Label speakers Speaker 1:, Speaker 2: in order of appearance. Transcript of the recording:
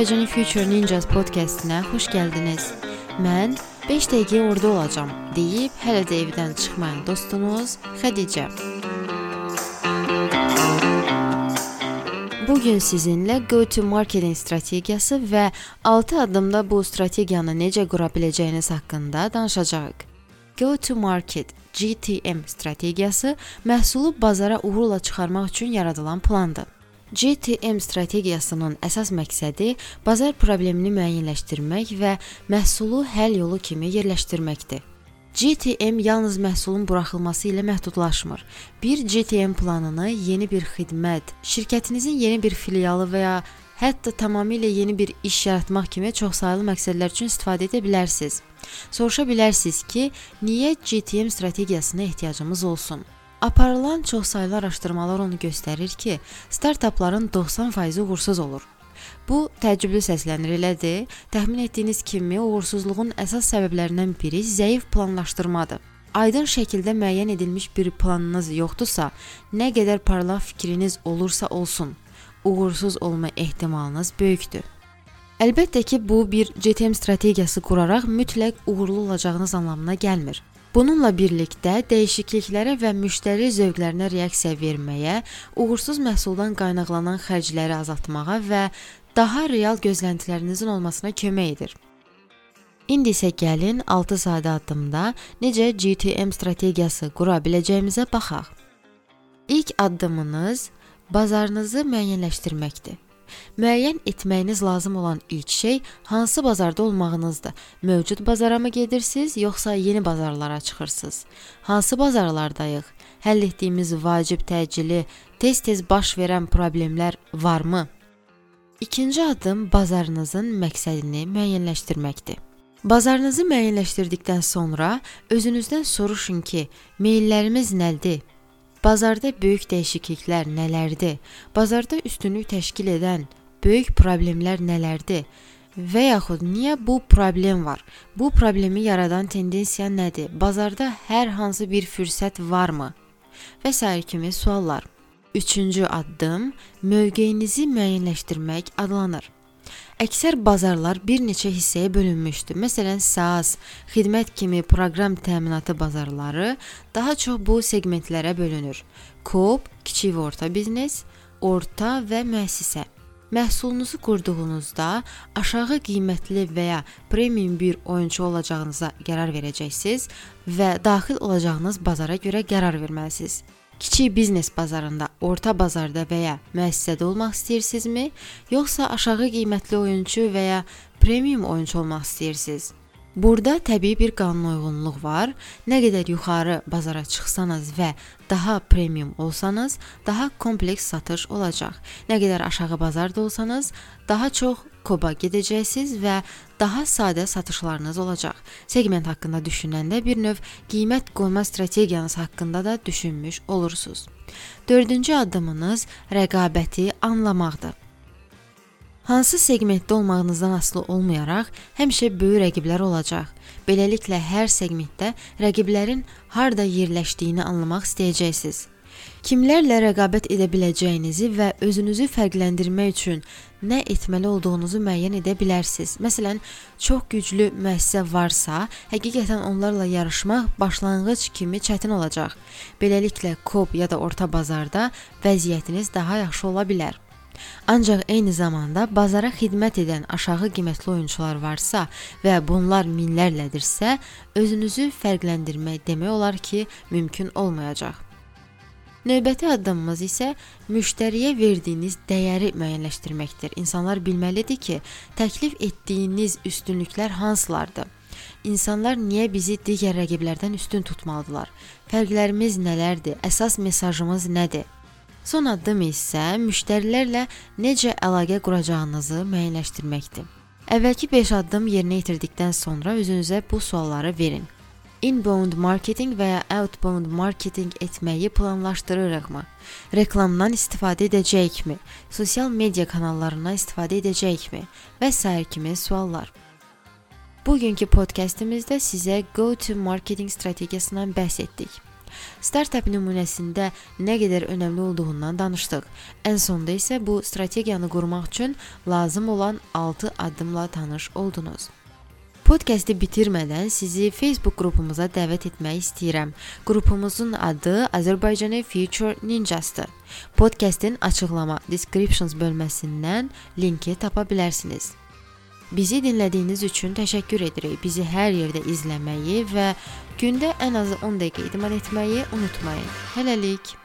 Speaker 1: Azərbaycan Future Ninjas podkastına xoş gəldiniz. Mən 5 dəqiqə orada olacağam deyib hələ də evdən çıxmayan dostunuz Xədicə. Bu gün sizinlə go to marketing strategiyası və 6 addımda bu strategiyanı necə qura biləcəyiniz haqqında danışacağıq. Go to market GTM strategiyası məhsulu bazara uğurla çıxarmaq üçün yaradılan plandır. GTM strategiyasının əsas məqsədi bazar problemini müəyyənləşdirmək və məhsulu həll yolu kimi yerləşdirməkdir. GTM yalnız məhsulun buraxılması ilə məhdudlaşmır. Bir GTM planını yeni bir xidmət, şirkətinizin yeni bir filialı və ya hətta tamamilə yeni bir iş yaratmaq kimi çoxsaylı məqsədlər üçün istifadə edə bilərsiniz. Soruşa bilərsiniz ki, niyə GTM strategiyasına ehtiyacımız olsun? Aparılan çoxsaylı araşdırmalar onu göstərir ki, startapların 90% uğursuz olur. Bu təəccüblü səslənir elədir. Təxmin etdiyiniz kimi uğursuzluğun əsas səbəblərindən biri zəif planlaşdırmadır. Aydın şəkildə müəyyən edilmiş bir planınız yoxdursa, nə qədər parlaq fikriniz olursa olsun, uğursuz olma ehtimalınız böyükdür. Əlbəttə ki, bu bir GTM strategiyası quraraq mütləq uğurlu olacağınız anlamına gəlmir. Bununla birlikdə dəyişikliklərə və müştəri zövqlərinə reaksiya verməyə, uğursuz məhsuldan qaynaqlanan xərcləri azaltmağa və daha real gözləntilərinizin olmasına kömək edir. İndi isə gəlin 6 sadə addımda necə GTM strategiyası qura biləcəyimizə baxaq. İlk addımınız bazarınızı müəyyənləşdirməkdir. Müəyyən etməyiniz lazım olan ilk şey hansı bazarda olmağınızdır. Mövcud bazara mı gedirsiniz, yoxsa yeni bazarlara çıxırsınız? Hansı bazarlardayıq? Həll etdiyimiz vacib təcili, tez-tez baş verən problemlər varmı? İkinci addım bazarınızın məqsədini müəyyənləşdirməkdir. Bazarınızı müəyyənləşdirdikdən sonra özünüzdən soruşun ki, meyllərimiz nədir? Bazarda böyük dəyişikliklər nələrdir? Bazarda üstünlük təşkil edən böyük problemlər nələrdir? Və yaxud niyə bu problem var? Bu problemi yaradan tendensiya nədir? Bazarda hər hansı bir fürsət varmı? Və sair kimi suallar. Üçüncü addım mövqeyinizi müəyyənləşdirmək adlanır. Əksər bazarlar bir neçə hissəyə bölünmüşdür. Məsələn, SaaS, xidmət kimi proqram təminatı bazarları daha çox bu seqmentlərə bölünür. Coop, kiçik və orta biznes, orta və müəssisə. Məhsulunuzu qurduğunuzda aşağı qiymətli və ya premium bir oyunçu olacağınıza qərar verəcəksiniz və daxil olacağınız bazara görə qərar verməlisiniz. Kiçik biznes bazarında, orta bazarda və ya müəssisədə olmaq istəyirsinizmi, yoxsa aşağı qiymətli oyunçu və ya premium oyunçu olmaq istəyirsiniz? Burada təbii bir qanun uyğunluq var. Nə qədər yuxarı bazara çıxsanız və daha premium olsanız, daha kompleks satış olacaq. Nə qədər aşağı bazarda olsanız, daha çox koba gedəcəksiniz və daha sadə satışlarınız olacaq. Seqment haqqında düşünəndə bir növ qiymət qoyma strategiyanız haqqında da düşünmüş olursunuz. Dördüncü addımınız rəqabəti anlamaqdır. Hansı seqmentdə olmağınızdan asılı olmayaraq, həmişə böyük rəqiblər olacaq. Beləliklə hər seqmentdə rəqiblərin harda yerləşdiyini anlamaq istəyəcəksiniz. Kimlərlə rəqabət edə biləcəyinizi və özünüzü fərqləndirmək üçün nə etməli olduğunuzu müəyyən edə bilərsiniz. Məsələn, çox güclü müəssisə varsa, həqiqətən onlarla yarışmaq başlanğıc kimi çətin olacaq. Beləliklə, Coop ya da orta bazarda vəziyyətiniz daha yaxşı ola bilər. Ancaq eyni zamanda bazara xidmət edən aşağı qiymətli oyunçular varsa və bunlar minlərlədirsə, özünüzü fərqləndirmək demək olar ki, mümkün olmayacaq. Növbəti addımımız isə müştəriyə verdiyiniz dəyəri müəyyənləşdirməkdir. İnsanlar bilməlidir ki, təklif etdiyiniz üstünlüklər hansılardır? İnsanlar niyə bizi digər rəqiblərdən üstün tutmalıdırlar? Fərqlərimiz nələrdir? Əsas mesajımız nədir? Son addım isə müştərilərlə necə əlaqə quracağınızı müəyyənləşdirməkdir. Əvvəlki 5 addım yerinə yetirdikdən sonra özünüzə bu sualları verin inbound marketing və ya outbound marketing etməyi planlaşdırırıqmı? Reklamdan istifadə edəcəyikmi? Sosial media kanallarından istifadə edəcəyikmi? Və sair kimi suallar. Bugünkü podkastımızda sizə go to marketing strategiyasından bəhs etdik. Startup nümunəsində nə qədər önəmli olduğundan danışdıq. Ən sonda isə bu strategiyanı qurmaq üçün lazım olan 6 addımla tanış oldunuz. Podkastı bitirmədən sizi Facebook qrupumuza dəvət etmək istəyirəm. Qrupumuzun adı Azərbaycanı Future Ninjas-dır. Podkastın açıqlama descriptions bölməsindən linki tapa bilərsiniz. Bizi dinlədiyiniz üçün təşəkkür edirik. Bizi hər yerdə izləməyi və gündə ən azı 10 dəqiqə idman etməyi unutmayın. Hələlik